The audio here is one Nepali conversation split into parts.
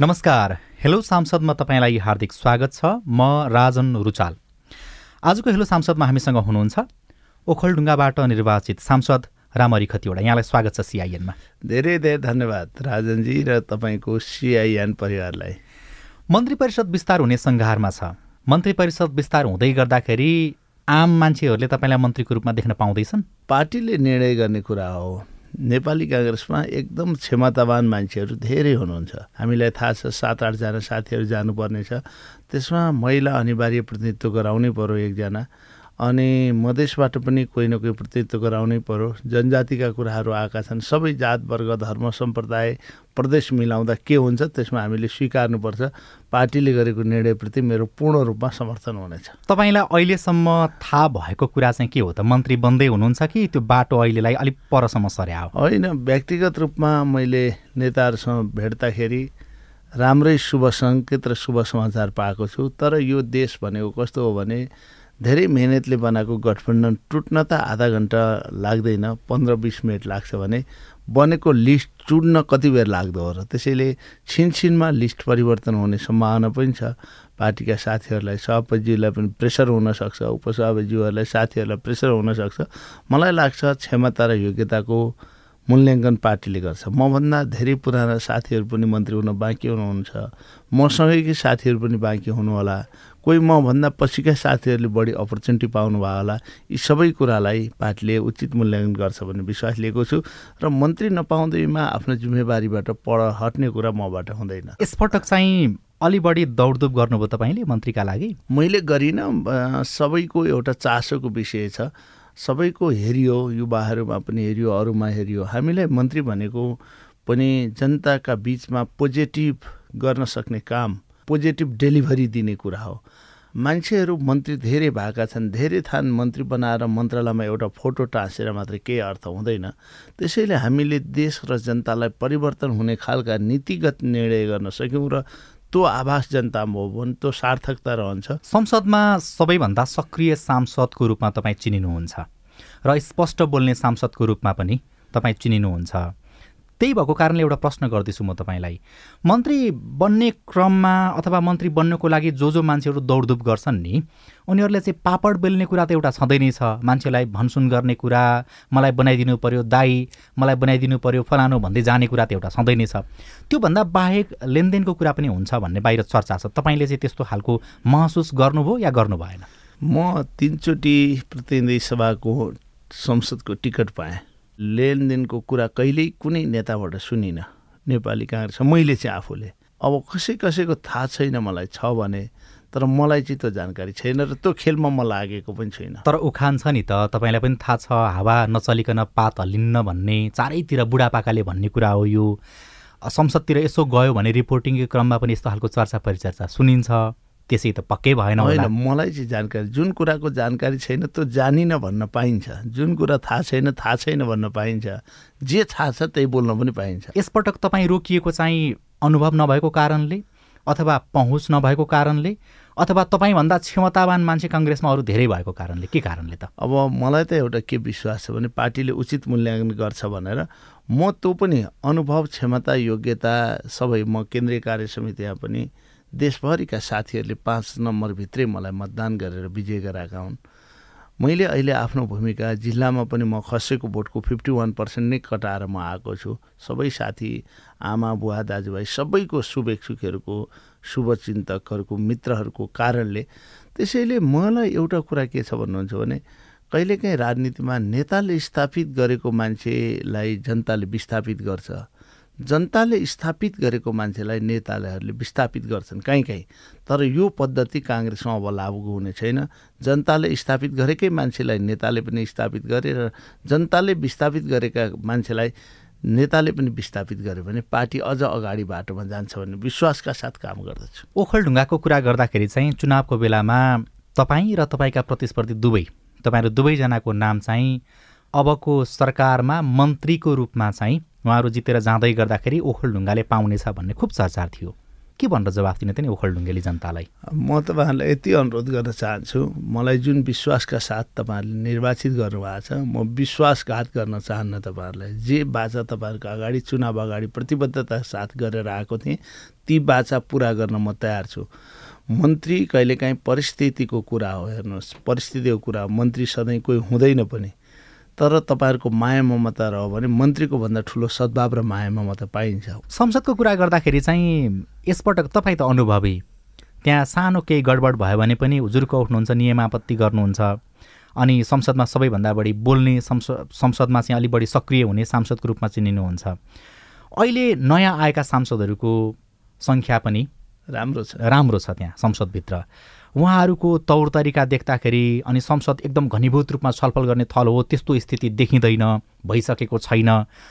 नमस्कार। हेलो सांसदमा तपाईँलाई हार्दिक स्वागत छ। म राजन रुचाल। आजको हेलो सांसदमा हामीसँग हुनुहुन्छ ओखलढुङ्गाबाट निर्वाचित सांसद रामरी खतिवडा। यहाँलाई स्वागत छ सिआइएनमा धेरै धेरै धन्यवाद राजनजी र तपाईँको सिआइएन परिवारलाई। मन्त्री परिषद विस्तार हुने सङ्घारमा छ। मन्त्री परिषद विस्तार हुँदै गर्दाखेरि आम मान्छेहरूले तपाईँलाई मन्त्रीको रूपमा देख्न पाउँदैछन्। पार्टीले निर्णय गर्ने कुरा हो। नेपाली काङ्ग्रेसमा एकदम क्षमतावान मान्छेहरू धेरै हुनुहुन्छ। हामीलाई थाहा छ सात आठजना साथीहरू जानुपर्नेछ। त्यसमा महिला अनिवार्य प्रतिनिधित्व गराउनै पर्यो एकजना। अनि मधेसबाट पनि कोही न कोही प्रतिनिधित्व गराउनै पर्यो। जनजातिका कुराहरू आएका छन्। सबै जात वर्ग धर्म सम्प्रदाय प्रदेश मिलाउँदा के हुन्छ त्यसमा हामीले स्वीकार्नुपर्छ। पार्टीले गरेको निर्णयप्रति मेरो पूर्ण रूपमा समर्थन हुनेछ। तपाईँलाई अहिलेसम्म थाहा भएको कुरा चाहिँ के हो त? मन्त्री बन्दै हुनुहुन्छ कि त्यो बाटो अहिलेलाई अलिक परसम्म सर्या हो होइन व्यक्तिगत रूपमा मैले नेताहरूसँग भेट्दाखेरि राम्रै शुभ सङ्केत र शुभ समाचार पाएको छु। तर यो देश भनेको कस्तो हो भने धेरै मेहनतले बनाएको गठबन्धन टुट्न त आधा घन्टा लाग्दैन पन्ध्र बिस मिनट लाग्छ भने बनेको लिस्ट चुड्न कति बेर लाग्दो हो र त्यसैले छिनछिनमा लिस्ट परिवर्तन हुने सम्भावना पनि छ। पार्टीका साथीहरूलाई सभापतिज्यूलाई पनि प्रेसर हुनसक्छ उपसभापतिज्यूहरूलाई साथीहरूलाई प्रेसर हुनसक्छ मलाई लाग्छ क्षमता र योग्यताको मूल्याङ्कन पार्टीले गर्छ। मभन्दा धेरै पुराना साथीहरू पनि मन्त्री हुन बाँकी हुनुहुन्छ। मसँगैकै साथीहरू पनि बाँकी हुनुहोला। कोही मभन्दा पछिका साथीहरूले बढी अपर्च्युनिटी पाउनुभयो होला। यी सबै कुरालाई पार्टीले उचित मूल्याङ्कन गर्छ भन्ने विश्वास लिएको छु र मन्त्री नपाउँदैमा आफ्नो जिम्मेवारीबाट पर हट्ने कुरा मबाट हुँदैन। यसपटक चाहिँ अलि बढी दौडधुप गर्नुभयो तपाईँले मन्त्रीका लागि? मैले गरिनँ सबैको एउटा चासोको विषय छ। सबैको हेरियो युवाहरूमा पनि हेरियो अरूमा हेरियो। हामीलाई मन्त्री भनेको पनि जनताका बिचमा पोजिटिभ गर्न सक्ने काम पोजिटिभ डेलिभरी दिने कुरा हो। मान्छेहरू मन्त्री धेरै भएका छन् धेरै थान मन्त्री बनाएर मन्त्रालयमा एउटा फोटो टाँसेर मात्रै केही अर्थ हुँदैन। त्यसैले हामीले देश र जनतालाई परिवर्तन हुने खालका नीतिगत निर्णय गर्न सक्यौँ र त्यो आभास जनतामा हो भने त्यो सार्थकता रहन्छ। संसदमा सबैभन्दा सक्रिय सांसदको रूपमा तपाईँ चिनिनुहुन्छ र स्पष्ट बोल्ने सांसदको रूपमा पनि तपाईँ चिनिनुहुन्छ। त्यही भएको कारणले एउटा प्रश्न गर्दैछु म तपाईँलाई। मन्त्री बन्ने क्रममा अथवा मन्त्री बन्नको लागि जो जो मान्छेहरू दौडधुप गर्छन् नि उनीहरूले चाहिँ पापड बेल्ने कुरा त एउटा छँदै नै छ। मान्छेलाई भनसुन गर्ने कुरा मलाई बनाइदिनु पऱ्यो दाई मलाई बनाइदिनु पऱ्यो फलानु भन्दै जाने कुरा त एउटा छँदै नै छ। त्योभन्दा बाहेक लेनदेनको कुरा पनि हुन्छ भन्ने बाहिर चर्चा छ। तपाईँले चाहिँ त्यस्तो खालको महसुस गर्नुभयो या गर्नु भएन म तिनचोटि प्रतिनिधि सभाको संसदको टिकट पाएँ। लेनदेनको कुरा कहिल्यै कुनै नेताबाट सुनिनँ। नेपाली काङ्ग्रेस मैले चाहिँ आफूले। अब कसै कसैको थाहा छैन मलाई छ भने तर मलाई चाहिँ त्यो जानकारी छैन र त्यो खेलमा म लागेको पनि छैन। तर उखान छ नि त तपाईँलाई पनि थाहा छ हावा नचलिकन पात हल्लिन्न भन्ने चारैतिर बुढापाकाले भन्ने कुरा हो यो। संसदतिर यसो गयो भने रिपोर्टिङको क्रममा पनि यस्तो खालको चर्चा परिचर्चा सुनिन्छ। त्यसै त पक्कै भएन होइन मलाई चाहिँ जानकारी जुन कुराको जानकारी छैन त्यो जानिन भन्न पाइन्छ। जुन कुरा थाहा छैन थाहा छैन भन्न पाइन्छ। जे थाहा छ त्यही बोल्न पनि पाइन्छ। यसपटक तपाईँ रोकिएको चाहिँ अनुभव नभएको कारणले अथवा पहुँच नभएको कारणले अथवा तपाईँभन्दा क्षमतावान मान्छे कङ्ग्रेसमा अरू धेरै भएको कारणले के कारणले त? अब मलाई त एउटा के विश्वास छ भने पार्टीले उचित मूल्याङ्कन गर्छ भनेर म त्यो पनि अनुभव क्षमता योग्यता सबै म केन्द्रीय कार्य समितिमा पनि देशभरिका साथीहरूले पाँच नम्बरभित्रै मलाई मतदान गरेर विजय गराएका हुन्। मैले अहिले आफ्नो भूमिका जिल्लामा पनि म खसेको भोटको फिफ्टी वान पर्सेन्ट नै कटाएर म आएको छु। सबै साथी आमा बुवा दाजुभाइ सबैको शुभेच्छुकहरूको शुभचिन्तकहरूको मित्रहरूको कारणले त्यसैले मलाई एउटा कुरा के छ भन्नुहुन्छ भने कहिलेकाहीँ राजनीतिमा नेताले स्थापित गरेको मान्छेलाई जनताले विस्थापित गर्छ। जनताले स्थापित गरेको मान्छेलाई नेताहरूले विस्थापित गर्छन् काहीँ काहीँ तर यो पद्धति काङ्ग्रेसमा अब लागु हुने छैन। जनताले स्थापित गरेकै मान्छेलाई नेताले पनि स्थापित गरे र जनताले विस्थापित गरेका मान्छेलाई नेताले पनि विस्थापित गर्यो भने पार्टी अझ अगाडि बाटोमा जान्छ भन्ने विश्वासका साथ काम गर्दछु। ओखलढुङ्गाको कुरा गर्दाखेरि चाहिँ चुनावको बेलामा तपाईँ र तपाईँका प्रतिस्पर्धी दुवै तपाईँहरू दुवैजनाको नाम चाहिँ अबको सरकारमा मन्त्रीको रूपमा चाहिँ उहाँहरू जितेर जाँदै गर्दाखेरि ओखलढुङ्गाले पाउनेछ भन्ने खुब चर्चा थियो। के भनेर जवाफ दिने त नि ओखलढुङ्गेली जनतालाई? म तपाईँहरूलाई यति अनुरोध गर्न चाहन्छु मलाई जुन विश्वासका साथ तपाईँहरूले निर्वाचित गर्नुभएको छ म विश्वासघात गर्न चाहन्न तपाईँहरूलाई। जे बाचा तपाईँहरूको अगाडि चुनाव अगाडि प्रतिबद्धता साथ गरेर आएको थिएँ ती बाचा पुरा गर्न म तयार छु। मन्त्री कहिलेकाहीँ परिस्थितिको कुरा हो हेर्नुहोस् परिस्थितिको कुरा मन्त्री सधैँ कोही हुँदैन पनि। तर तपाईँहरूको माया ममता रह्यो भने मन्त्रीको भन्दा ठुलो सद्भाव र माया ममता पाइन्छ। संसदको कुरा गर्दाखेरि चाहिँ यसपटक तपाईँ त अनुभवी। त्यहाँ सानो केही गडबड भयो भने पनि हुजुरको उठ्नुहुन्छ नियमापत्ति गर्नुहुन्छ। अनि संसदमा सबैभन्दा बढी बोल्ने संसद संसदमा चाहिँ अलिक बढी सक्रिय हुने सांसदको रूपमा चिनिनुहुन्छ। अहिले नयाँ आएका सांसदहरूको सङ्ख्या पनि राम्रो छ। राम्रो छ त्यहाँ संसदभित्र। उहाँहरूको तौर तरिका देख्दाखेरि अनि संसद एकदम घनीभूत रूपमा छलफल गर्ने थल हो त्यस्तो स्थिति देखिँदैन भइसकेको छैन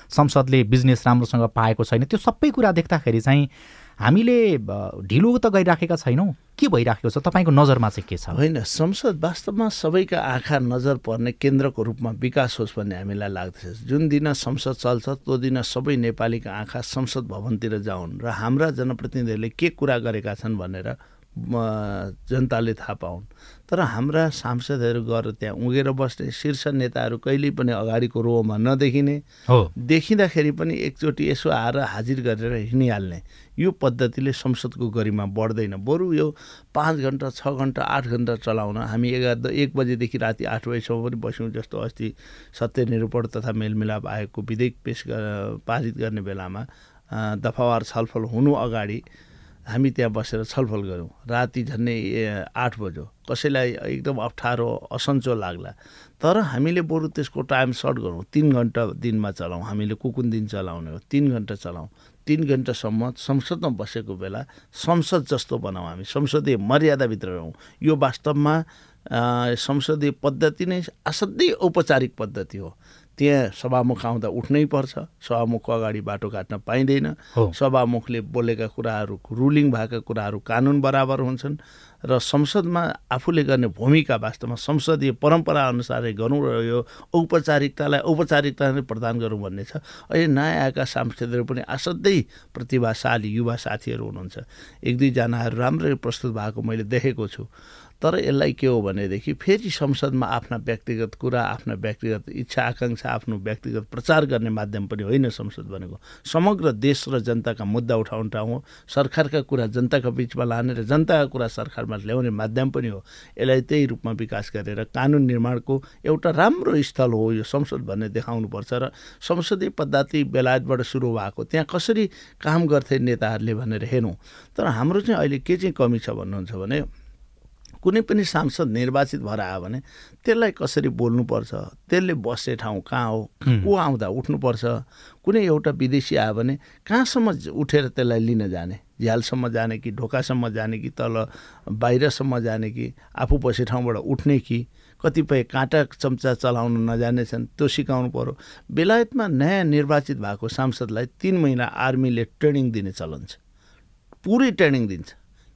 संसदले बिजनेस राम्रोसँग पाएको छैन। त्यो सबै कुरा देख्दाखेरि चाहिँ हामीले ढिलो त गरिराखेका छैनौँ। के भइराखेको छ? तपाईँको नजरमा चाहिँ के छ? होइन संसद वास्तवमा सबैका आँखा नजर पर्ने केन्द्रको रूपमा विकास होस् भन्ने हामीलाई लाग्दछ। जुन दिन संसद चल्छ त्यो दिन सबै नेपालीका आँखा संसद भवनतिर जाउन् र हाम्रा जनप्रतिनिधिहरूले के कुरा गरेका छन् भनेर जनताले थाहा पाउन्। तर हाम्रा सांसदहरू गएर त्यहाँ उगेर बस्ने शीर्ष नेताहरू कहिल्यै पनि अगाडिको रोमा नदेखिने हो। देखिँदाखेरि पनि एकचोटि यसो आएर हाजिर गरेर हिँडिहाल्ने यो पद्धतिले संसदको गरिमा बढ्दैन। बरु यो पाँच घन्टा छ घन्टा आठ घन्टा चलाउन हामी एघार एक बजेदेखि राति आठ बजीसम्म पनि बस्यौँ जस्तो अस्ति सत्य निरूपण तथा मेलमिलाप आयोगको विधेयक पेस पारित गर्ने बेलामा दफावार छलफल हुनु अगाडि हामी त्यहाँ बसेर छलफल गऱ्यौँ। राति झन्डै आठ बज्यो। कसैलाई एकदम अप्ठ्यारो असन्चो लाग्ला। तर हामीले बरु त्यसको टाइम सर्ट गरौँ तिन घन्टा दिनमा चलाउँ। हामीले कुकुन दिन चलाउने हो? तिन घन्टा चलाउँ। तिन घन्टासम्म संसदमा बसेको बेला संसद जस्तो बनाऊ हामी। संसदीय मर्यादाभित्र रहौँ। यो वास्तवमा संसदीय पद्धति नै असाध्यै औपचारिक पद्धति हो। त्यहाँ सभामुख आउँदा उठ्नै पर्छ। सभामुखको अगाडि बाटो काट्न पाइँदैन। सभामुखले बोलेका कुराहरू रुलिङ भएका कुराहरू कानुन बराबर हुन्छन् र संसदमा आफूले गर्ने भूमिका वास्तवमा संसदीय परम्परा अनुसारै गरौँ र यो औपचारिकतालाई औपचारिकता नै प्रदान गरौँ भन्ने छ। अहिले नयाँ आएका सांसदहरू पनि असाध्यै प्रतिभाशाली युवा साथीहरू हुनुहुन्छ। एक दुईजनाहरू राम्ररी प्रस्तुत भएको मैले देखेको छु। तर यसलाई के हो भनेदेखि फेरि संसदमा आफ्ना व्यक्तिगत कुरा आफ्ना व्यक्तिगत इच्छा आकाङ्क्षा आफ्नो व्यक्तिगत प्रचार गर्ने माध्यम पनि होइन संसद भनेको। समग्र देश र जनताका मुद्दा उठाउने ठाउँ हो। सरकारका कुरा जनताको बिचमा लाने र जनताका कुरा सरकारमा ल्याउने माध्यम पनि हो। यसलाई त्यही रूपमा विकास गरेर कानुन निर्माणको एउटा राम्रो स्थल हो यो संसद भन्ने देखाउनुपर्छ र संसदीय पद्धति बेलायतबाट सुरु भएको त्यहाँ कसरी काम गर्थे नेताहरूले भनेर हेरौँ तर हाम्रो चाहिँ अहिले के चाहिँ कमी छ भन्नुहुन्छ भने कुनै पनि सांसद निर्वाचित भएर आयो भने त्यसलाई कसरी बोल्नुपर्छ? त्यसले बस्ने ठाउँ कहाँ हो? को आउँदा उठ्नुपर्छ? कुनै एउटा विदेशी आयो भने कहाँसम्म उठेर त्यसलाई लिन जाने? झ्यालसम्म जाने कि ढोकासम्म जाने कि तल बाहिरसम्म जाने कि आफू बसे ठाउँबाट उठ्ने कि? कतिपय काँटा चम्चा चलाउन नजानेछन् त्यो सिकाउनु पऱ्यो बेलायतमा नयाँ निर्वाचित भएको सांसदलाई तिन महिना आर्मीले ट्रेनिङ दिने चलन छ। पुरै ट्रेनिङ दिन्छ।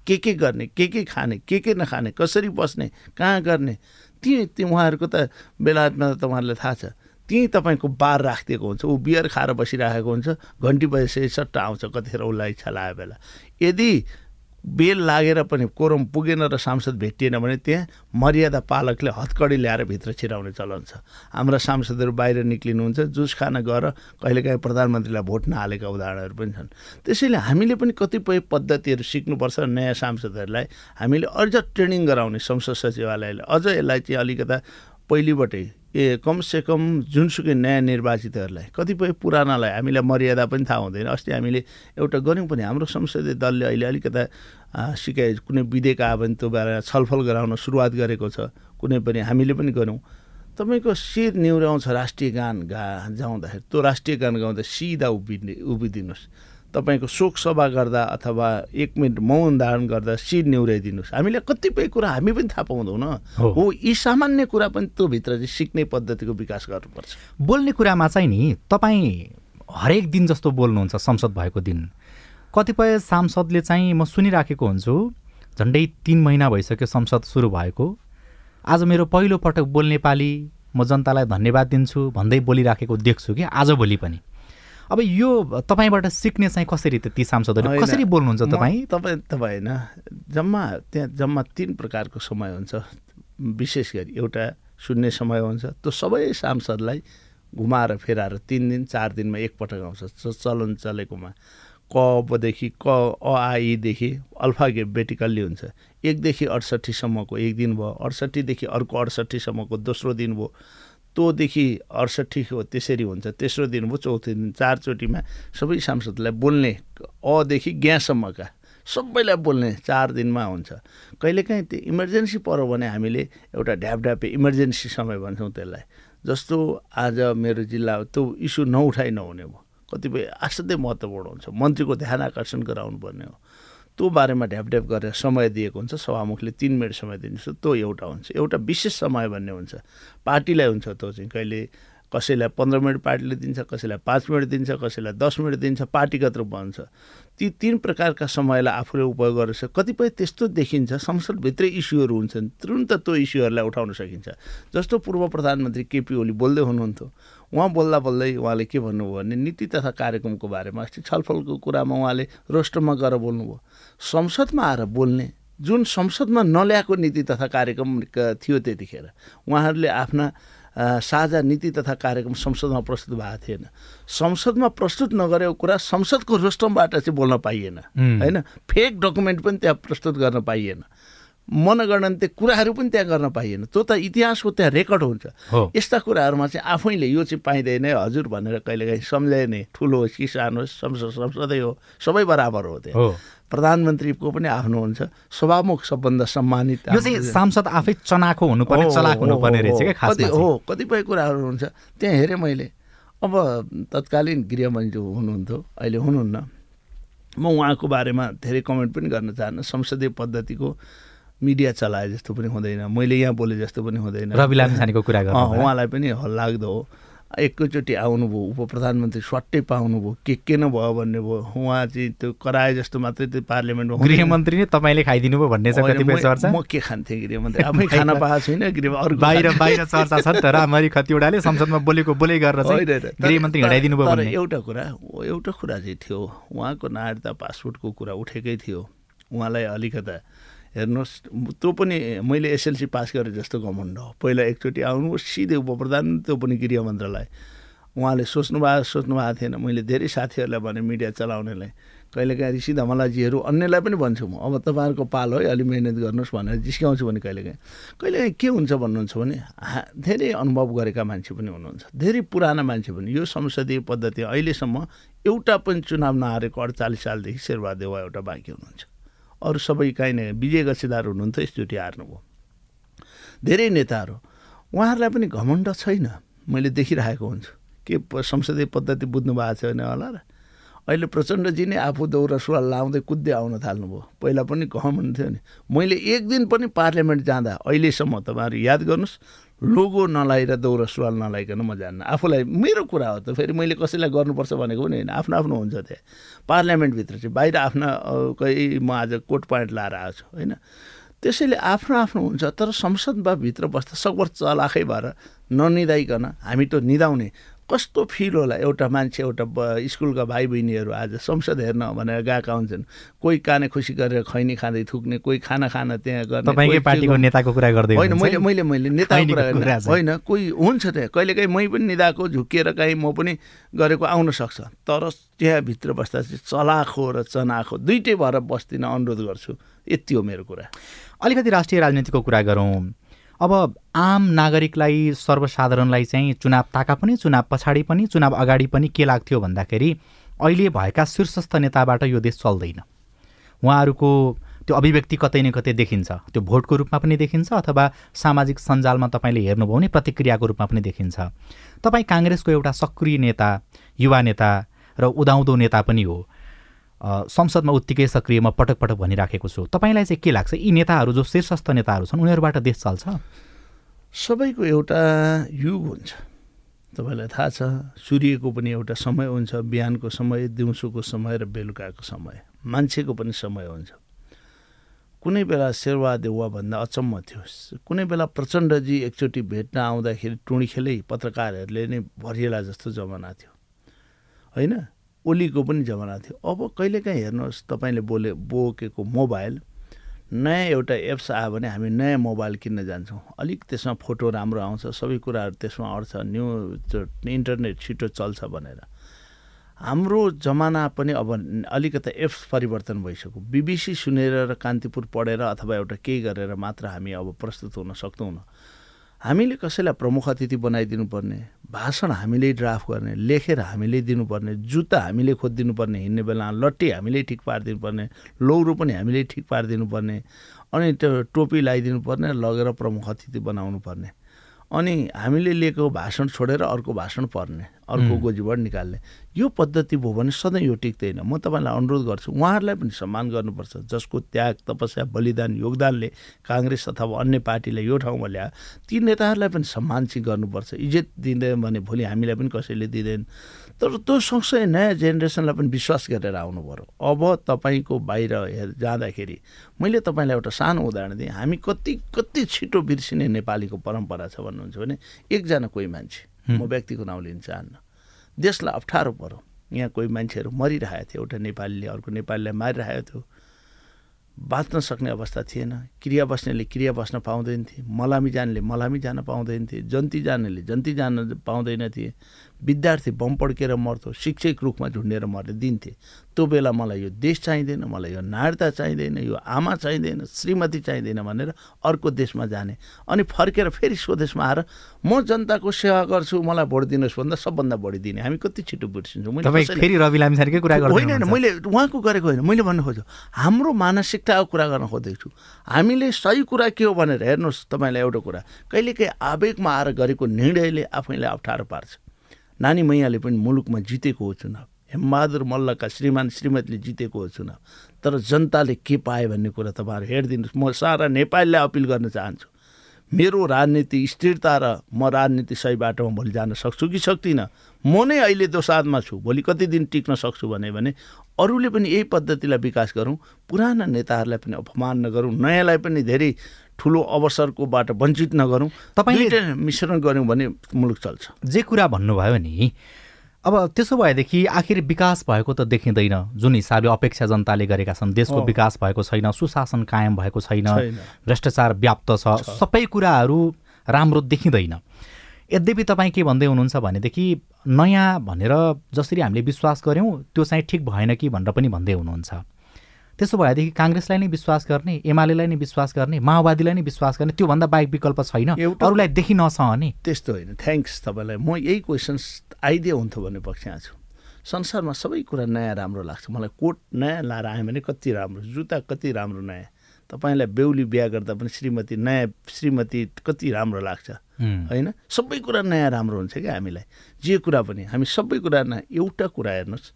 के के गर्ने के के खाने के के नखाने कसरी बस्ने कहाँ गर्ने? ती ती उहाँहरूको त बेलायतमा त तपाईँहरूलाई थाहा छ। त्यहीँ तपाईँको बार राखिदिएको हुन्छ। ऊ बियर खाएर बसिराखेको हुन्छ। घन्टी बजेपछि सट्ट आउँछ कतिखेर उसलाई इच्छा लाग्यो बेला। यदि बेल लागेर पनि कोरम पुगेन र सांसद भेटिएन भने त्यहाँ मर्यादा पालकले हतकडी ल्याएर भित्र छिराउने चलन छ। हाम्रा सांसदहरू बाहिर निक्लिनुहुन्छ जुस खान गएर कहिलेकाहीँ प्रधानमन्त्रीलाई भोट नहालेका उदाहरणहरू पनि छन्। त्यसैले हामीले पनि कतिपय पद्धतिहरू सिक्नुपर्छ नयाँ सांसदहरूलाई हामीले अझ ट्रेनिङ गराउने संसद सचिवालयले अझ यसलाई चाहिँ अलिकता पहिलेबाटै ए कमसेकम जुनसुकै नयाँ निर्वाचितहरूलाई कतिपय पुरानालाई हामीलाई मर्यादा पनि थाहा हुँदैन। अस्ति हामीले एउटा गऱ्यौँ पनि हाम्रो संसदीय दलले अहिले अलिकता सिकाइ कुनै विधेयक आयो भने त्यो बारेमा छलफल गराउन सुरुवात गरेको छ कुनै पनि हामीले पनि गऱ्यौँ तपाईँको शिर निहुऱ्याउँछ राष्ट्रिय गान गा जाउँदाखेरि त्यो राष्ट्रिय गान गाउँदा सिधा उभिने उभिदिनुहोस्। तपाईँको शोक सभा गर्दा अथवा एक मिनट मौन धारण गर्दा शिर निहुराइदिनुहोस् हामीले कतिपय कुरा हामी पनि थाहा पाउँदैनौँ हो। यी सामान्य कुरा पनि त्यो भित्र चाहिँ सिक्ने पद्धतिको विकास गर्नुपर्छ। बोल्ने कुरामा चाहिँ नि तपाईँ हरेक दिन जस्तो बोल्नुहुन्छ संसद भएको दिन। कतिपय सांसदले चाहिँ म सुनिराखेको हुन्छु झन्डै तिन महिना भइसक्यो संसद सुरु भएको। आज मेरो पहिलो पटक बोल्ने पालि म जनतालाई धन्यवाद दिन्छु भन्दै बोलिराखेको देख्छु कि आजभोलि पनि। अब यो तपाईँबाट सिक्ने चाहिँ कसरी ती सांसदहरू? कसरी बोल्नुहुन्छ तपाईँ? तपाईँ तपाईँ होइन जम्मा त्यहाँ जम्मा तिन प्रकारको समय हुन्छ। विशेष गरी एउटा सुन्ने समय हुन्छ। त्यो सबै सांसदलाई घुमाएर फेराएर तिन दिन चार दिनमा एकपटक आउँछ। चलन चलेकोमा। कबदेखि क आइदेखि बेटिकल्ली हुन्छ। एकदेखि अडसट्ठीसम्मको एक दिन भयो। अडसट्ठीदेखि अर्को अडसट्ठीसम्मको दोस्रो दिन भयो। तोदेखि अडसट्ठीको त्यसरी हुन्छ। तेस्रो दिन भयो चौथो दिन चारचोटिमा सबै सांसदलाई बोल्ने अदेखि ग्यासम्मका सबैलाई बोल्ने चार दिनमा हुन्छ। कहिलेकाहीँ त्यो इमर्जेन्सी पऱ्यो भने हामीले एउटा ढ्यापढ्यापे इमर्जेन्सी समय भन्छौँ त्यसलाई। जस्तो आज मेरो जिल्ला त्यो इस्यु नउठाइ नहुने भयो। कतिपय असाध्यै महत्त्वपूर्ण हुन्छ। मन्त्रीको ध्यान आकर्षण गराउनु पर्ने हो। त्यो बारेमा ढ्यापढ्याप गरेर समय दिएको हुन्छ सभामुखले तिन मिनट समय दिन्छ त्यो एउटा हुन्छ। एउटा विशेष समय भन्ने हुन्छ। पार्टीलाई हुन्छ त्यो चाहिँ कहिले कसैलाई पन्ध्र मिनट पार्टीले दिन्छ कसैलाई पाँच मिनट दिन्छ कसैलाई दस मिनट दिन्छ पार्टीगत रूपमा हुन्छ ती तिन प्रकारका समयलाई आफूले उपयोग गरेर कतिपय त्यस्तो देखिन्छ संसदभित्रै इस्युहरू हुन्छन् तुरन्त त्यो इस्युहरूलाई उठाउन सकिन्छ। जस्तो पूर्व प्रधानमन्त्री केपी ओली बोल्दै हुनुहुन्थ्यो उहाँ बोल्दा बोल्दै उहाँले के भन्नुभयो भने नीति तथा कार्यक्रमको बारेमा अस्ति छलफलको कुरामा उहाँले रोस्टरमा गएर बोल्नुभयो। संसदमा आएर बोल्ने जुन संसदमा नल्याएको नीति तथा कार्यक्रम थियो त्यतिखेर उहाँहरूले आफ्ना साझा नीति तथा कार्यक्रम संसदमा प्रस्तुत भएको थिएन। संसदमा प्रस्तुत नगरेको कुरा संसदको रोस्टमबाट चाहिँ बोल्न पाइएन। होइन? फेक डकुमेन्ट पनि त्यहाँ प्रस्तुत गर्न पाइएन। मनगणन्ते कुराहरू पनि त्यहाँ गर्न पाइएन। त्यो त इतिहासको त्यहाँ रेकर्ड हुन्छ। यस्ता कुराहरूमा चाहिँ आफैले यो चाहिँ पाइँदैन हजुर भनेर कहिलेकाहीँ सम्झाइ नै ठुलो होस् कि सानो होस् संसद संसदै हो सबै बराबर हो त्यहाँ। प्रधानमन्त्रीको पनि आफ्नो हुन्छ सभामुख सबभन्दा सम्मानित यो चाहिँ सांसद आफै चनाखो हुनुपर्ने चलाक हुनुपर्ने रहेछ क्या हो कतिपय कुराहरू हुन्छ। त्यहाँ हेरेँ मैले। अब तत्कालीन गृहमन्त्री हुनुहुन्थ्यो अहिले हुनुहुन्न। म उहाँको बारेमा धेरै कमेन्ट पनि गर्न चाहन्न। संसदीय पद्धतिको मिडिया चलाए जस्तो पनि हुँदैन। मैले यहाँ बोले जस्तो पनि हुँदैन। रवि लामिछानेको कुरा उहाँलाई पनि हल्लाग्दो हो। एकैचोटि आउनुभयो उप प्रधानमन्त्री स्वाट्टै पाउनुभयो के के न भयो भन्ने भयो। उहाँ चाहिँ त्यो कराए जस्तो मात्रै त्यो पार्लियामेन्टमा गृहमन्त्री नै तपाईँले खाइदिनु भयो भन्ने चर्चा? म के खान्थेँ गृहमन्त्री? आफै खान पाएको छैन गृह अरू बाहिर बाहिर चर्चा छ नि त रामरी खतिवडाले संसदमा बोलेको बोले गरेर गृहमन्त्री हिँडाइदिनु भयो एउटा कुरा एउटा कुरा चाहिँ थियो। उहाँको नागरिकता पासपोर्टको कुरा उठेकै थियो। उहाँलाई अलिकता हेर्नुहोस् त्यो पनि मैले एसएलसी पास गरेँ जस्तो घमण्ड हो। पहिला एकचोटि आउनु सिधै उप प्रधान त्यो पनि गृह मन्त्रालय। उहाँले सोच्नु भएको सोच्नु भएको थिएन। मैले धेरै साथीहरूलाई भने मिडिया चलाउनेलाई। कहिलेकाहीँ ऋषि धमलाजीहरू अन्यलाई पनि भन्छु म। अब तपाईँहरूको पालो है अलिक मिहिनेत गर्नुहोस् भनेर जिस्काउँछु भने कहिलेकाहीँ। कहिलेकाहीँ के हुन्छ भन्नुहुन्छ भने धेरै अनुभव गरेका मान्छे पनि हुनुहुन्छ। धेरै पुराना मान्छे पनि। यो संसदीय पद्धति अहिलेसम्म एउटा पनि चुनाव नहारेको अडचालिस सालदेखि शेरबहादेवा एउटा बाँकी हुनुहुन्छ। अरू सबै काहीँ नै विजय गसेदार हुनुहुन्थ्यो यसचोटि हार्नुभयो। धेरै नेताहरू उहाँहरूलाई पनि घमण्ड छैन मैले देखिरहेको हुन्छु। के संसदीय पद्धति बुझ्नु भएको छैन होला र। अहिले प्रचण्डजी नै आफू दौरा सुवाल लाउँदै कुद्दै आउन थाल्नुभयो। पहिला पनि घमण्ड थियो नि। मैले एक दिन पनि पार्लियामेन्ट जाँदा अहिलेसम्म तपाईँहरू याद गर्नुहोस् लोगो नलाएर दौरा सुवाल नलाइकन म जान्न। आफूलाई मेरो कुरा हो त फेरि मैले कसैलाई गर्नुपर्छ भनेको पनि होइन। आफ्नो आफ्नो हुन्छ त्यहाँ। पार्लियामेन्टभित्र चाहिँ बाहिर आफ्ना कहीँ म आज कोट पोइन्ट लाएर आएको छु होइन? त्यसैले आफ्नो आफ्नो हुन्छ तर संसदमा भित्र बस्दा सकभर चलाखै भएर ननिदाइकन हामी त निदाउने। कस्तो फिल होला एउटा मान्छे एउटा स्कुलका भाइ बहिनीहरू आज संसद हेर्न भनेर गएका हुन्छन्। कोही काने खुसी गरेर खैनी खाँदै थुक्ने कोही खाना खाना त्यहाँ गर्ने पार्टीको नेताको कुरा गर्दै होइन मैले मैले मैले नेताको कुरा होइन कोही हुन्छ त्यहाँ। कहिलेकाहीँ मै पनि निदाएको झुकिएर काहीँ म पनि गरेको आउन सक्छ। तर त्यहाँभित्र बस्दा चाहिँ चलाखो र चनाखो दुइटै भएर बस्दिन अनुरोध गर्छु। यति हो मेरो कुरा। अलिकति राष्ट्रिय राजनीतिको कुरा गरौँ। अब आम नागरिकलाई सर्वसाधारणलाई चाहिँ चुनाव ताका पनि चुनाव पछाडि पनि चुनाव अगाडि पनि के लाग्थ्यो भन्दाखेरि अहिले भएका शीर्षस्थ नेताबाट यो देश चल्दैन। उहाँहरूको त्यो अभिव्यक्ति कतै न कतै देखिन्छ। त्यो भोटको रूपमा पनि देखिन्छ अथवा सामाजिक सञ्जालमा तपाईँले हेर्नुभयो भने प्रतिक्रियाको रूपमा पनि देखिन्छ। तपाईँ काङ्ग्रेसको एउटा सक्रिय नेता युवा नेता र उदाउँदो नेता पनि हो। संसदमा उत्तिकै सक्रिय म पटक पटक भनिराखेको छु। तपाईँलाई चाहिँ के लाग्छ? यी नेताहरू जो शीर्षस्थ नेताहरू छन् उनीहरूबाट देश चल्छ? सबैको एउटा युग हुन्छ। तपाईँलाई थाहा छ सूर्यको पनि एउटा समय हुन्छ बिहानको समय दिउँसोको समय र बेलुकाको समय। मान्छेको पनि समय हुन्छ। कुनै बेला शेरवा देउवाभन्दा अचम्म थियो। कुनै बेला प्रचण्डजी एकचोटि भेट्न आउँदाखेरि टुँडी खेलै पत्रकारहरूले नै भरिएला जस्तो जमाना थियो। होइन? ओलीको पनि जमाना थियो। अब कहिलेकाहीँ हेर्नुहोस् तपाईँले बोले बोकेको मोबाइल नयाँ एउटा एप्स आयो भने हामी नयाँ मोबाइल किन्न जान्छौँ। अलिक त्यसमा फोटो राम्रो आउँछ सबै कुराहरू त्यसमा अट्छ न्यु इन्टरनेट छिटो चल्छ भनेर। हाम्रो जमाना पनि अब अलिकति एप्स परिवर्तन भइसक्यो। बिबिसी सुनेर र कान्तिपुर पढेर अथवा एउटा केही गरेर मात्र हामी अब प्रस्तुत हुन सक्दैनौँ हामीले कसैलाई प्रमुख अतिथि बनाइदिनु पर्ने भाषण हामीले ड्राफ्ट गर्ने लेखेर हामीले दिनुपर्ने जुत्ता हामीले खोजिदिनु पर्ने हिँड्ने बेला लट्टी हामीले ठिक पारिदिनु पर्ने लौरो पनि हामीले ठिक पारिदिनु पर्ने अनि त्यो टोपी लगाइदिनु पर्ने लगेर प्रमुख अतिथि बनाउनु पर्ने अनि हामीले लिएको भाषण छोडेर अर्को भाषण पर्ने। अर्को गोजीबाट निकाल्ने। यो पद्धति भयो भने सधैँ यो टिक्दैन म तपाईँलाई अनुरोध गर्छु उहाँहरूलाई पनि सम्मान गर्नुपर्छ। जसको त्याग तपस्या बलिदान योगदानले काङ्ग्रेस अथवा अन्य पार्टीलाई यो ठाउँमा ल्यायो ती नेताहरूलाई पनि सम्मान चाहिँ गर्नुपर्छ। इज्जत दिँदैन भने भोलि हामीलाई पनि कसैले दिँदैन। तर त्यो सँगसँगै नयाँ जेनेरेसनलाई पनि विश्वास गरेर आउनु पऱ्यो अब तपाईँको बाहिर हेर जाँदाखेरि मैले तपाईँलाई एउटा सानो उदाहरण दिएँ। हामी कति कति छिटो बिर्सिने नेपालीको परम्परा छ भन्नुहुन्छ भने एकजना कोही मान्छे। म व्यक्तिको नाउँ लिन चाहन्न। देशलाई अप्ठ्यारो पऱ्यो यहाँ कोही मान्छेहरू मरिरहेको थियो। एउटा नेपालीले अर्को नेपालीलाई मारिरहेको थियो। बाँच्न सक्ने अवस्था थिएन। क्रिया बस्नेले क्रिया बस्न पाउँदैन थिए। मलामी जानेले मलामी जान पाउँदैन थिए। जन्ती जानेले जन्ती जान पाउँदैन थिए। विद्यार्थी बम पड्केर मर्थ्यो शिक्षक रूपमा झुन्डेर मर्ने दिन्थे त्यो बेला मलाई यो देश चाहिँदैन मलाई यो नागरिकता चाहिँदैन यो आमा चाहिँदैन श्रीमती चाहिँदैन भनेर अर्को देशमा जाने अनि फर्केर फेरि स्वदेशमा आएर म जनताको सेवा गर्छु मलाई भोट दिनुहोस् भन्दा सबभन्दा बढी दिने। हामी कति छिटो बिर्सिन्छौँ। होइन मैले उहाँको गरेको होइन मैले भन्नु खोज्छु हाम्रो मानसिकताको कुरा गर्न खोज्दैछु। हामीले सही कुरा के हो भनेर हेर्नुहोस् तपाईँलाई एउटा कुरा। कहिलेकाहीँ आवेगमा आएर गरेको निर्णयले आफैलाई अप्ठ्यारो पार्छ। नानी मैयाले पनि मुलुकमा जितेको हो चुनाव। हेमबहादुर मल्लका श्रीमान श्रीमतीले जितेको हो चुनाव। तर जनताले के पाए भन्ने कुरा तपाईँहरू हेरिदिनुहोस्। म सारा नेपालीलाई अपिल गर्न चाहन्छु। मेरो राजनीति स्थिरता र म राजनीति सही बाटोमा भोलि जान सक्छु कि सक्दिनँ? म नै अहिले दोसादमा छु। भोलि कति दिन टिक्न सक्छु भने भने अरूले पनि यही पद्धतिलाई विकास गरौँ। पुराना नेताहरूलाई पनि अपमान नगरौँ। नयाँलाई पनि धेरै ठुलो अवसरको बाटो वञ्चित नगरौँ तपाईँले मिश्रण गऱ्यौँ भने मुलुक चल्छ। जे कुरा भन्नुभयो नि अब त्यसो भएदेखि आखिर विकास भएको त देखिँदैन। जुन हिसाबले अपेक्षा जनताले गरेका छन् देशको विकास भएको छैन सुशासन कायम भएको छैन भ्रष्टाचार व्याप्त छ। सबै कुराहरू राम्रो देखिँदैन। यद्यपि तपाईँ के भन्दै हुनुहुन्छ भनेदेखि नयाँ भनेर जसरी हामीले विश्वास गऱ्यौँ त्यो चाहिँ ठिक भएन कि भनेर पनि भन्दै हुनुहुन्छ। त्यसो भएदेखि काङ्ग्रेसलाई नै विश्वास गर्ने एमालेलाई नै विश्वास गर्ने माओवादीलाई नै विश्वास गर्ने त्योभन्दा बाहेक विकल्प छैन। अरूलाई देखि नसहने। त्यस्तो होइन। थ्याङ्क्स तपाईँलाई। म यही क्वेसन्स आइदियो हुन्थ्यो भन्ने पक्षमा छु संसारमा सबै कुरा नयाँ राम्रो लाग्छ। मलाई कोट नयाँ लाएर आयो भने कति राम्रो। जुत्ता कति राम्रो नयाँ। तपाईँलाई बेहुली बिहा गर्दा पनि श्रीमती नयाँ श्रीमती कति राम्रो लाग्छ। होइन? सबै कुरा नयाँ राम्रो हुन्छ क्या हामीलाई। जे कुरा पनि। हामी सबै कुरा एउटा कुरा हेर्नुहोस्।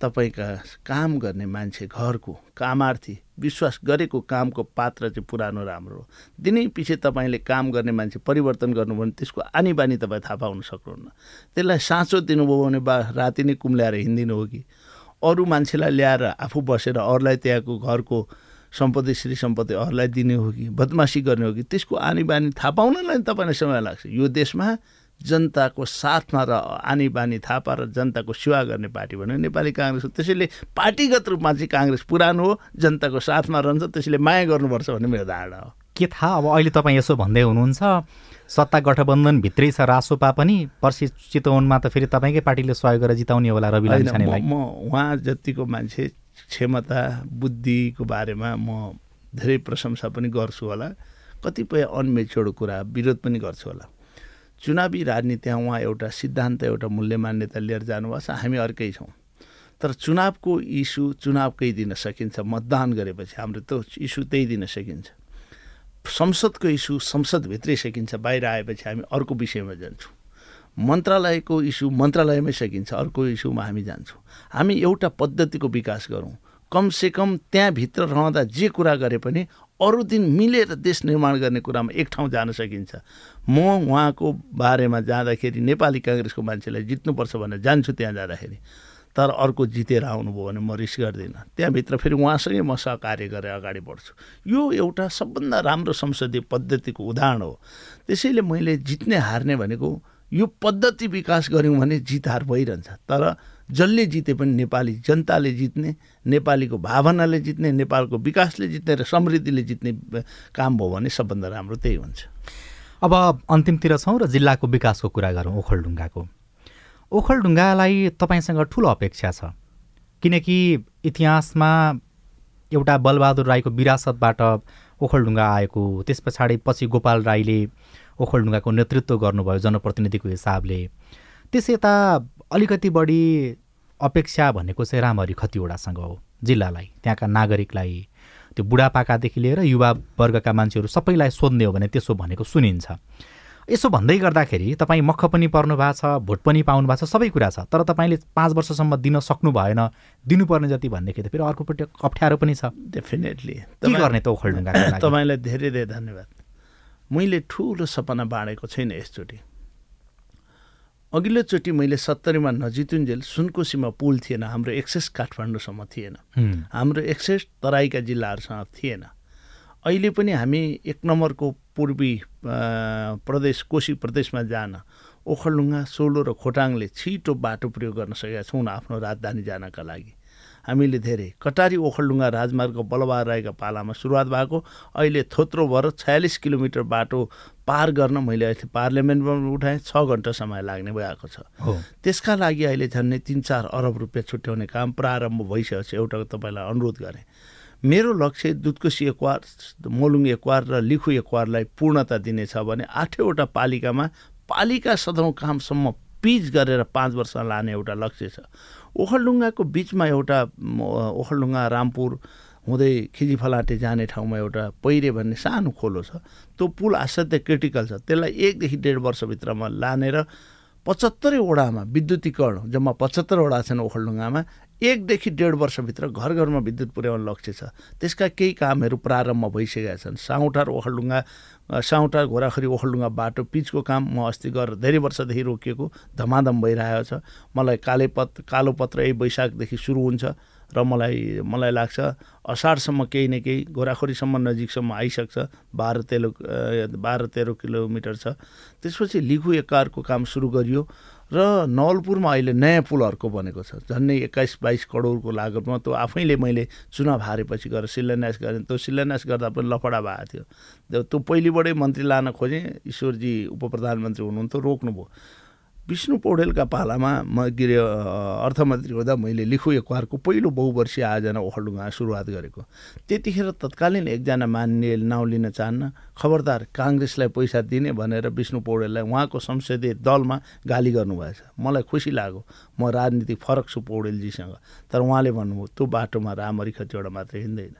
तपाईँका काम गर्ने मान्छे घरको कामार्थी विश्वास गरेको कामको पात्र चाहिँ पुरानो राम्रो हो। दिनै पछि तपाईँले काम गर्ने मान्छे परिवर्तन गर्नुभयो भने त्यसको आनी बानी तपाईँ थाहा पाउन सक्नुहुन्न। त्यसलाई साँचो दिनुभयो भने बा राति नै कुम्ल्याएर हिँडिदिनु हो कि? अरू मान्छेलाई ल्याएर आफू बसेर अरूलाई त्यहाँको घरको सम्पत्ति श्री सम्पत्ति अरूलाई दिने हो कि? बदमासी गर्ने हो कि? त्यसको आनी बानी थाहा पाउनलाई तपाईँलाई समय लाग्छ। यो देशमा जनताको साथमा र आनी बानी थाहा पाएर जनताको सेवा गर्ने पार्टी भन्यो नेपाली काङ्ग्रेस हो। त्यसैले पार्टीगत रूपमा चाहिँ काङ्ग्रेस पुरानो हो जनताको साथमा रहन्छ त्यसैले माया गर्नुपर्छ भन्ने मेरो धारणा हो। के थाहा? अब अहिले तपाईँ यसो भन्दै हुनुहुन्छ सत्ता गठबन्धन भित्रै छ रासोपा पनि पर्सि चितवनमा त फेरि तपाईँकै पार्टीले सहयोग गरेर जिताउने होला रवि लामिछानेलाई। म उहाँ जतिको मान्छे क्षमता बुद्धिको बारेमा म धेरै प्रशंसा पनि गर्छु होला। कतिपय अनमेच्योर्ड कुरा विरोध पनि गर्छु होला। चुनावी राजनीतिमा उहाँ एउटा सिद्धान्त एउटा मूल्य मान्यता लिएर जानुभएको छ हामी अर्कै छौँ। तर चुनावको इस्यु चुनावकै दिन सकिन्छ। मतदान गरेपछि हाम्रो त्यो इस्यु त्यही दिन सकिन्छ। संसदको इस्यु संसदभित्रै सकिन्छ। बाहिर आएपछि हामी अर्को विषयमा जान्छौँ। मन्त्रालयको इस्यु मन्त्रालयमै सकिन्छ। अर्को इस्युमा हामी जान्छौँ। हामी एउटा पद्धतिको विकास गरौँ। कमसेकम त्यहाँभित्र रहँदा जे कुरा गरे पनि अरू दिन मिलेर देश निर्माण गर्ने कुरामा एक ठाउँ जान सकिन्छ। म उहाँको बारेमा जाँदाखेरि नेपाली काङ्ग्रेसको मान्छेलाई जित्नुपर्छ भनेर जान्छु त्यहाँ जाँदाखेरि। तर अर्को जितेर आउनुभयो भने म रिस गर्दिनँ। त्यहाँभित्र फेरि उहाँसँगै म सहकार्य गरेर अगाडि बढ्छु। यो एउटा सबभन्दा राम्रो संसदीय पद्धतिको उदाहरण हो। त्यसैले मैले जित्ने हार्ने भनेको यो पद्धति विकास गऱ्यौँ भने जित हार भइरहन्छ। तर जसले जिते पनि नेपाली जनताले जित्ने नेपालीको भावनाले जित्ने नेपालको विकासले जित्ने र समृद्धिले जित्ने काम भयो भने सबभन्दा राम्रो त्यही हुन्छ। अब अन्तिमतिर छौँ र जिल्लाको विकासको कुरा गरौँ ओखलढुङ्गाको। ओखलढुङ्गालाई तपाईँसँग ठुलो अपेक्षा छ। किनकि इतिहासमा एउटा बलबहादुर राईको विरासतबाट ओखलढुङ्गा आएको त्यस पछाडि पछि गोपाल राईले ओखलढुङ्गाको नेतृत्व गर्नुभयो जनप्रतिनिधिको हिसाबले। त्यस यता अलिकति बढी अपेक्षा भनेको चाहिँ रामहरि खतिवडासँग हो जिल्लालाई त्यहाँका नागरिकलाई त्यो बुढापाकादेखि लिएर युवा वर्गका मान्छेहरू सबैलाई सोध्ने हो भने त्यसो भनेको सुनिन्छ। यसो भन्दै गर्दाखेरि तपाईँ मख पनि पर्नु भएको छ भोट पनि पाउनु भएको छ सबै कुरा छ तर तपाईँले पाँच वर्षसम्म दिन सक्नु भएन दिनुपर्ने जति भन्दाखेरि त फेरि अर्कोपट्टि अप्ठ्यारो पनि छ। डेफिनेटली के गर्ने त ओखलढुङ्गा तपाईँलाई धेरै धेरै धन्यवाद। मैले ठुलो सपना बाँडेको छैन यसचोटि। अघिल्लोचोटि मैले सत्तरीमा नजितुन्जेल सुनकोसीमा पुल थिएन हाम्रो एक्सेस काठमाडौँसम्म थिएन। हाम्रो एक्सेस तराईका जिल्लाहरूसँग थिएन। अहिले पनि हामी एक नम्बरको पूर्वी प्रदेश कोशी प्रदेशमा जान ओखलढुङ्गा सोलो र खोटाङले छिटो बाटो प्रयोग गर्न सकेका छौँ आफ्नो राजधानी जानका लागि। हामीले धेरै कटारी ओखलडुङ्गा राजमार्ग बलबहार राईका पालामा सुरुवात भएको। अहिले थोत्रो भएर छयालिस किलोमिटर बाटो पार गर्न मैले अहिले पार्लियामेन्टमा उठाएँ छ घन्टा समय लाग्ने भएको छ। त्यसका लागि अहिले झन्डै तिन चार अरब रुपियाँ छुट्याउने काम प्रारम्भ भइसकेको छ एउटा तपाईँलाई अनुरोध गरेँ। मेरो लक्ष्य दुधकोसी एकवार मोलुङ एकवार र लिखु एकवारलाई पूर्णता दिनेछ भने आठैवटा पालिकामा पालिका सदौँ कामसम्म पिच गरेर पाँच वर्ष लाने एउटा लक्ष्य छ। ओखलडुङ्गाको बिचमा एउटा ओखलडुङ्गा रामपुर हुँदै खिजीफलाटे जाने ठाउँमा एउटा पहिरे भन्ने सानो खोलो छ। त्यो पुल असाध्यै क्रिटिकल छ। त्यसलाई एकदेखि डेढ वर्षभित्रमा लानेर पचहत्तरै वडामा विद्युतीकरण जम्मा पचहत्तर वडा छन् ओखलडुङ्गामा एकदेखि डेढ वर्षभित्र घर घरमा विद्युत पुर्याउने लक्ष्य छ। त्यसका केही कामहरू प्रारम्भ भइसकेका छन्। साउटार ओखलडुङ्गा साउटार घोराखरी ओखलडुङ्गा बाटो पिचको काम म अस्ति गरेर धेरै वर्षदेखि रोकिएको धमाधम भइरहेको छ। मलाई कालेपत कालो पत्र यही वैशाखदेखि सुरु हुन्छ र मलाई मलाई लाग्छ असारसम्म केही न केही गोराखोरीसम्म नजिकसम्म आइसक्छ। बाह्र तेह्र बाह्र तेह्र किलोमिटर छ। त्यसपछि लिखु एककारको काम सुरु गरियो। र नवलपुरमा अहिले नयाँ पुलहरूको बनेको छ। झन्डै एक्काइस बाइस करोडको लागतमा त्यो आफैले मैले चुनाव हारेपछि गएर शिलान्यास गरेँ। त्यो शिलान्यास गर्दा पनि लफडा भएको थियो। त्यो पहिलेबाटै मन्त्री लान खोजेँ। ईश्वरजी उप प्रधानमन्त्री हुनुहुन्थ्यो रोक्नुभयो। विष्णु पौडेलका पालामा म अरे अर्थमन्त्री हुँदा मैले लिखु एकवारको पहिलो बहुवर्षीय आयोजना ओखलडुङ्गा सुरुवात गरेको। त्यतिखेर तत्कालीन एकजना मान्य नाउँ लिन चाहन्न खबरदार काङ्ग्रेसलाई पैसा दिने भनेर विष्णु पौडेललाई उहाँको संसदीय दलमा गाली गर्नुभएछ। मलाई खुसी लाग्यो। म राजनीतिक फरक छु पौडेलजीसँग। तर उहाँले भन्नुभयो त्यो बाटोमा रामरी खतिवटा मात्र हिँड्दैन।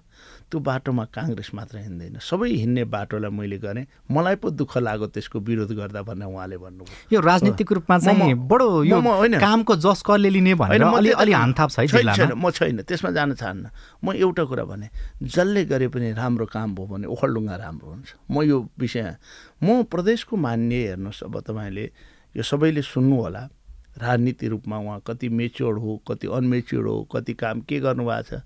त्यो बाटोमा काङ्ग्रेस मात्र हिँड्दैन। सबै हिँड्ने बाटोलाई मैले गरेँ। मलाई पो दुःख लाग्यो त्यसको विरोध गर्दा भनेर उहाँले भन्नुभयो। यो राजनीतिक रूपमा चाहिँ बडो यो कामको जस कसले लिने भनेर अलि अलि हानथाप छैन म छैन त्यसमा जान चाहन्न। म एउटा कुरा भने जसले गरे पनि राम्रो काम भयो भने ओखलडुङ्गा राम्रो हुन्छ। म यो विषय म प्रदेशको मान्य हेर्नुहोस् अब तपाईँले यो सबैले सुन्नु होला। राजनीति रूपमा उहाँ कति मेच्योर्ड हो कति अनमेच्योर्ड हो कति काम के गर्नुभएको छ।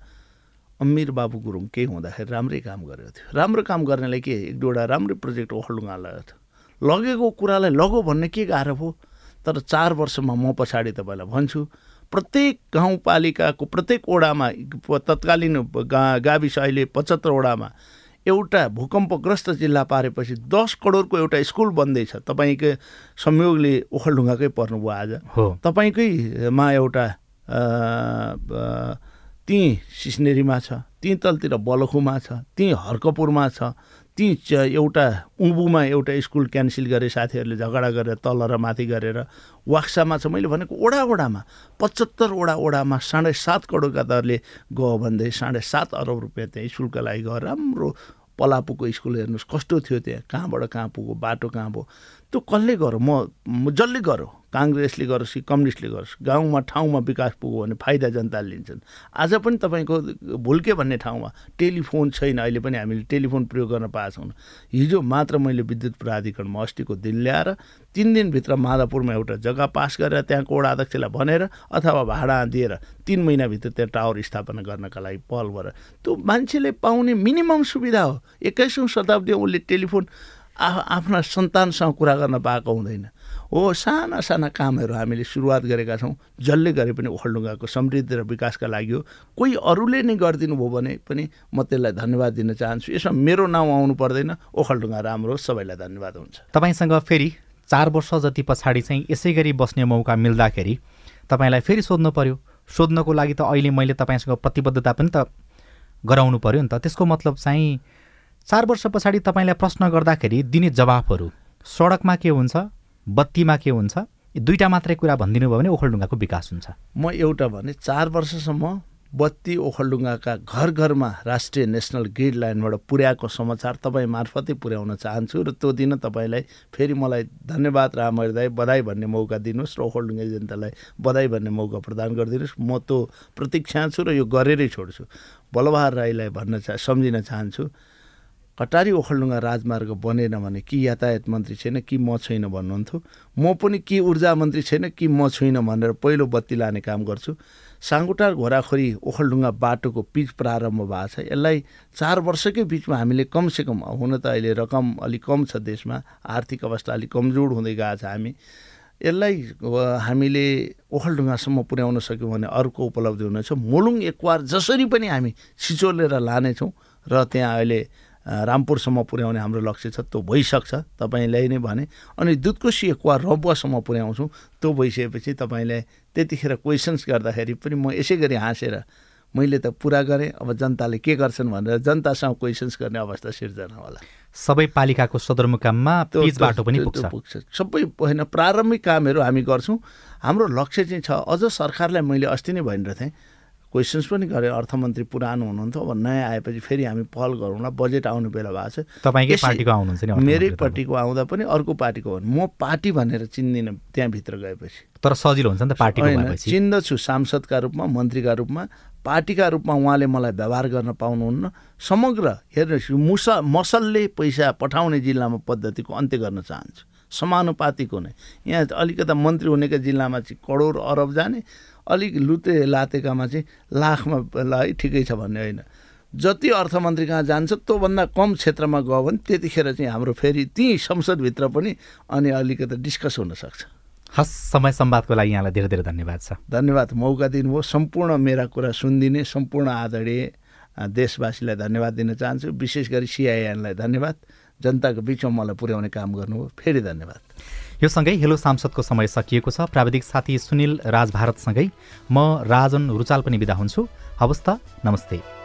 अमिर बाबु गुरुङ केही हुँदाखेरि राम्रै काम गरेको थियो। राम्रो काम गर्नेलाई के एक दुईवटा राम्रै प्रोजेक्ट ओखलडुङ्गा लगेको थियो। लगेको कुरालाई लगो भन्ने के गाह्रो भयो तर चार वर्षमा म पछाडि तपाईँलाई भन्छु प्रत्येक गाउँपालिकाको प्रत्येक ओडामा तत्कालीन गा गाविस अहिले पचहत्तर ओडामा एउटा भूकम्पग्रस्त जिल्ला पारेपछि दस करोडको एउटा स्कुल बन्दैछ। तपाईँकै संयोगले ओखलढुङ्गाकै पर्नुभयो आज। हो। तपाईँकैमा एउटा त्यहीँ सिस्नेरीमा छ त्यहीँ तलतिर बलखुमा छ त्यहीँ हर्कपुरमा छ त्यहीँ एउटा उभुमा एउटा स्कुल क्यान्सल गरे साथीहरूले झगडा गरेर तल र माथि गरेर वाक्सामा छ। मैले भनेको ओडा ओडामा पचहत्तर ओडा ओडामा साढे सात करोडका दरले गयो भन्दै साढे सात अरब रुपियाँ त्यहाँ स्कुलका लागि गयो। राम्रो पलापुको स्कुल हेर्नुहोस् कस्तो थियो त्यहाँ कहाँबाट कहाँ पुग्यो बाटो कहाँ भयो। त्यो कसले गरौँ म जसले गरौँ काङ्ग्रेसले गरोस् कि कम्युनिस्टले गरोस् गाउँमा ठाउँमा विकास पुग्यो भने फाइदा जनताले लिन्छन्। आज पनि तपाईँको भुल्के भन्ने ठाउँमा टेलिफोन छैन अहिले पनि हामीले टेलिफोन प्रयोग गर्न पाएको छौँ। हिजो मात्र मैले विद्युत प्राधिकरणमा अस्तिको दिन ल्याएर तिन दिनभित्र माधवपुरमा एउटा जग्गा पास गरेर त्यहाँको वडा अध्यक्षलाई भनेर अथवा भाडा दिएर तिन महिनाभित्र त्यहाँ टावर स्थापना गर्नका लागि पहल गरेर त्यो मान्छेले पाउने मिनिमम सुविधा हो। एक्काइसौँ शताब्दीमा उसले टेलिफोन आफ्ना सन्तानसँग कुरा गर्न पाएको हुँदैन। हो साना साना कामहरू हामीले सुरुवात गरेका छौँ। जसले गरे पनि ओखलडुङ्गाको समृद्धि र विकासका लागि हो। कोही अरूले नै गरिदिनु भयो भने पनि म त्यसलाई धन्यवाद दिन चाहन्छु। यसमा मेरो नाउँ आउनु पर्दैन। ओखलडुङ्गा राम्रो सबैलाई धन्यवाद हुन्छ। तपाईँसँग फेरि चार वर्ष जति पछाडि चाहिँ यसै गरी बस्ने मौका मिल्दाखेरि तपाईँलाई फेरि सोध्नु पर्यो। सोध्नको लागि त अहिले मैले तपाईँसँग प्रतिबद्धता पनि त गराउनु पर्यो नि त। त्यसको मतलब चाहिँ चार वर्ष पछाडि तपाईँलाई प्रश्न गर्दाखेरि दिने जवाफहरू सडकमा के हुन्छ? बत्तीमा के हुन्छ? दुईवटा मात्रै कुरा भनिदिनु भयो भने ओखलढुङ्गाको विकास हुन्छ। म एउटा भने चार वर्षसम्म बत्ती ओखलडुङ्गाका घर घरमा राष्ट्रिय नेसनल ग्रिड लाइनबाट पुर्याएको समाचार तपाईँ मार्फतै पुर्याउन चाहन्छु र त्यो दिन तपाईँलाई फेरि मलाई धन्यवाद रामहरि दाई बधाई भन्ने मौका दिनुहोस् र ओखलडुङ्गा जनतालाई बधाई भन्ने मौका प्रदान गरिदिनुहोस्। म त्यो प्रतीक्षा छु र यो गरेरै छोड्छु। बलबहार राईलाई भन्न चाह सम्झिन चाहन्छु। कटारी ओखलडुङ्गा राजमार्ग बनेन भने कि यातायात मन्त्री छैन कि म छैन भन्नुहुन्थ्यो। म पनि कि ऊर्जा मन्त्री छैन कि म छुइनँ भनेर पहिलो बत्ती लाने काम गर्छु। साङ्गुटार घोराखोरी ओखलढुङ्गा बाटोको पिच प्रारम्भ भएको छ। यसलाई चार वर्षकै बिचमा हामीले कमसेकम हुन त अहिले रकम अलिक कम छ देशमा आर्थिक अवस्था अलिक कमजोर हुँदै गएको छ हामी। यसलाई हामीले ओखलढुङ्गासम्म पुर्याउन सक्यौँ भने अर्को उपलब्धि हुनेछ। मुलुङ एकवार जसरी पनि हामी छिचोलेर लानेछौँ र त्यहाँ अहिले रामपुरसम्म पुर्याउने हाम्रो लक्ष्य छ त्यो भइसक्छ। तपाईँलाई नै भने अनि दुधकोसी एकवा रबुवासम्म पुर्याउँछौँ त्यो भइसकेपछि तपाईँलाई त्यतिखेर क्वेसन्स गर्दाखेरि पनि म यसै गरी हाँसेर मैले त पुरा गरेँ अब जनताले के गर्छन् भनेर जनतासँग क्वेसन्स गर्ने अवस्था सिर्जना होला। सबै पालिकाको सदरमुकाममा बाटो पनि पुग्छ। पुग्छ। सबै होइन प्रारम्भिक कामहरू हामी गर्छौँ। हाम्रो लक्ष्य चाहिँ छ अझ सरकारलाई मैले अस्ति नै भनिरहेको थिएँ क्वेसन्स पनि गरेँ अर्थमन्त्री पुरानो हुनुहुन्थ्यो अब नयाँ आएपछि फेरि हामी पहल गरौँला बजेट आउने बेला भएको छ। तपाईँकै पार्टीको आउनुहुन्छ नि मेरै पार्टीको आउँदा पनि अर्को पार्टीको हो। म पार्टी भनेर चिन्दिनँ त्यहाँभित्र गएपछि। तर सजिलो हुन्छ नि त पार्टी चिन्दछु सांसदका रूपमा मन्त्रीका रूपमा पार्टीका रूपमा उहाँले मलाई व्यवहार गर्न पाउनुहुन्न। समग्र हेर्नुहोस् मुस मसलले पैसा पठाउने जिल्लामा पद्धतिको अन्त्य गर्न चाहन्छु। समानुपातिको नै यहाँ अलिकता मन्त्री हुनेका जिल्लामा चाहिँ करोड अरब जाने। अलिक लुते लातेकामा चाहिँ लाखमा ल है ठिकै छ भन्ने होइन। जति अर्थमन्त्री कहाँ जान्छ त्योभन्दा कम क्षेत्रमा गयो भने त्यतिखेर चाहिँ हाम्रो फेरि त्यहीँ संसदभित्र पनि अनि अलिकति डिस्कस हुनसक्छ हस् समय संवादको लागि यहाँलाई धेरै धेरै धन्यवाद छ। धन्यवाद मौका दिनुभयो। सम्पूर्ण मेरा कुरा सुनिदिने सम्पूर्ण आदरणीय देशवासीलाई धन्यवाद दिन चाहन्छु। विशेष गरी सिआइएनलाई धन्यवाद। जनताको बिचमा मलाई पुर्याउने काम गर्नुभयो। फेरि धन्यवाद। यो सँगै हेलो सांसदको समय सकिएको छ। प्राविधिक साथी सुनिल राज भारतसँगै म राजन रुचाल पनि बिदा हुन्छु। हवस् त नमस्ते।